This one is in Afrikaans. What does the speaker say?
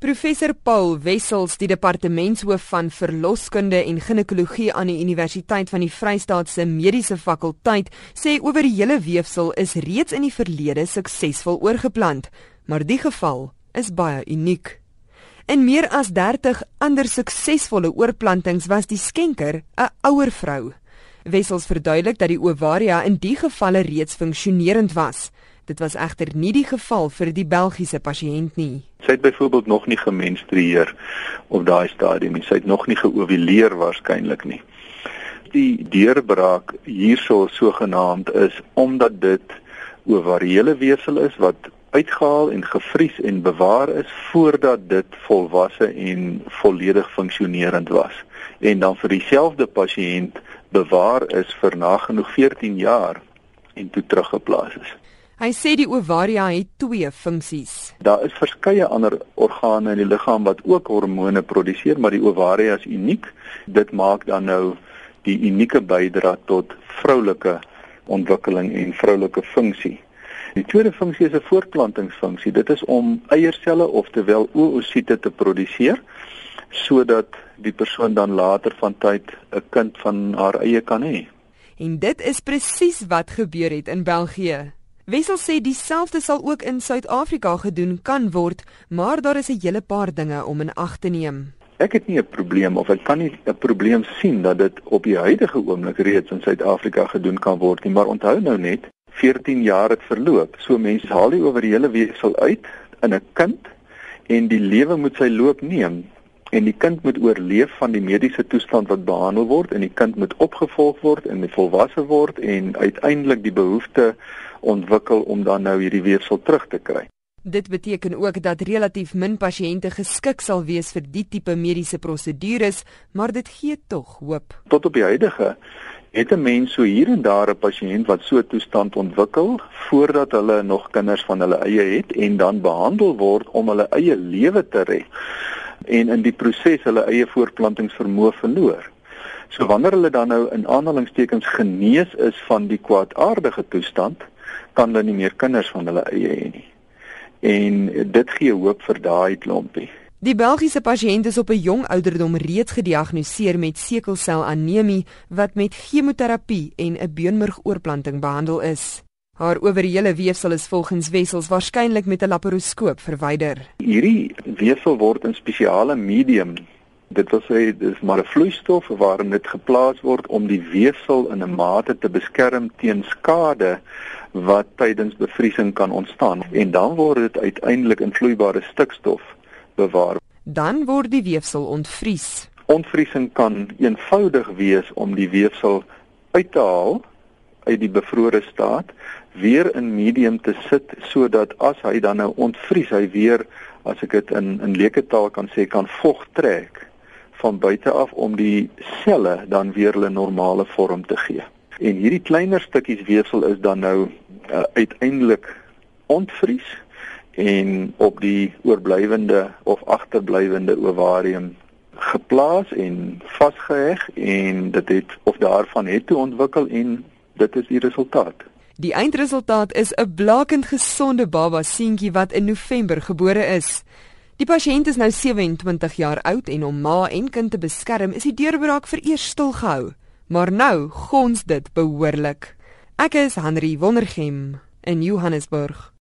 Professor Paul Wessels, die departementshoof van verloskunde en ginekologie aan die Universiteit van die Vrystaat se Mediese Fakulteit, sê oor die hele weefsel is reeds in die verlede suksesvol oorgeplant, maar die geval is baie uniek. In meer as 30 ander suksesvolle oorplantings was die skenker 'n ouer vrou. Wessels verduidelik dat die ovaria in die gevalle reeds funksionerend was. Dit was egter nie die geval vir die Belgiese pasiënt nie. Sy het byvoorbeeld nog nie gemenstrueer op daai stadium nie. Sy het nog nie geovuleer waarskynlik nie. Die deurbraak hierso sogenaamd is omdat dit ovariële weefsel is wat uitgehaal en gevries en bewaar is voordat dit volwasse en volledig funksionerend was en dan vir dieselfde pasiënt bewaar is vir nagenoeg 14 jaar en toe teruggeplaas is. Hy sê die ovaria het twee funksies. Daar is verskeie ander organe in die liggaam wat ook hormone produseer, maar die ovaria is uniek. Dit maak dan nou die unieke bydra tot vroulike ontwikkeling en vroulike funksie. Die tweede funksie is 'n voortplantingsfunksie. Dit is om eierselle oftewel oosiete te produseer sodat die persoon dan later van tyd 'n kind van haar eie kan hê. En dit is presies wat gebeur het in België. Wessel sê dieselfde sal ook in Suid-Afrika gedoen kan word, maar daar is 'n hele paar dinge om in ag te neem. Ek het nie 'n probleem of ek kan nie 'n probleem sien dat dit op die huidige oomblik reeds in Suid-Afrika gedoen kan word nie, maar onthou nou net 14 jaar het verloop. So mense haal die oor die hele weefsel uit in 'n kind en die lewe moet sy loop neem en die kind moet oorleef van die mediese toestand wat behandel word en die kind moet opgevolg word en volwasse word en uiteindelik die behoefte ontwikkel om dan nou hierdie weefsel terug te kry. Dit beteken ook dat relatief min pasiënte geskik sal wees vir die tipe mediese prosedures, maar dit gee tog hoop. Tot op die huidige het 'n mens so hier en daar 'n pasiënt wat so 'n toestand ontwikkel voordat hulle nog kinders van hulle eie het en dan behandel word om hulle eie lewe te red en in die proses hulle eie voortplantingsvermoë verloor. So wanneer hulle dan nou in aanhalingstekens genees is van die kwaadaardige toestand, kan hulle nie meer kinders van hulle eie hê nie. En dit gee hoop vir daai klompie. Die Belgiese pasiënt is op 'n jong ouderdom reeds gediagnoseer met sekelselanemie wat met chemoterapie en 'n beenmurgoorplanting behandel is. Haar owerhele weefsel is volgens Wessels waarskynlik met 'n laparoskoop verwyder. Hierdie weefsel word in spesiale medium Dit wil sê dis maar 'n vloeistof waarin dit geplaas word om die weefsel in 'n mate te beskerm teen skade wat tydens bevriesing kan ontstaan en dan word dit uiteindelik in vloeibare stikstof bewaar. Dan word die weefsel ontvries. Ontvriesing kan eenvoudig wees om die weefsel uit te haal uit die bevrore staat, weer in medium te sit sodat as hy dan nou ontvries, hy weer as ek dit in in leuke taal kan sê kan vog trek van buite af om die selle dan weer hulle normale vorm te gee. En hierdie kleiner stukkies weefsel is dan nou uh, uiteindelik ontvries en op die oorblywende of agterblywende ovarium geplaas en vasgeheg en dit het of daarvan het toe ontwikkel en dit is die resultaat. Die eindresultaat is 'n blakend gesonde baba seentjie wat in November gebore is. Die pasiënt is nou 27 jaar oud en om ma en kind te beskerm, is die deurbraak vir eers stil gehou. Maar nou gons dit behoorlik. Ek is Henry Wondergem in Johannesburg.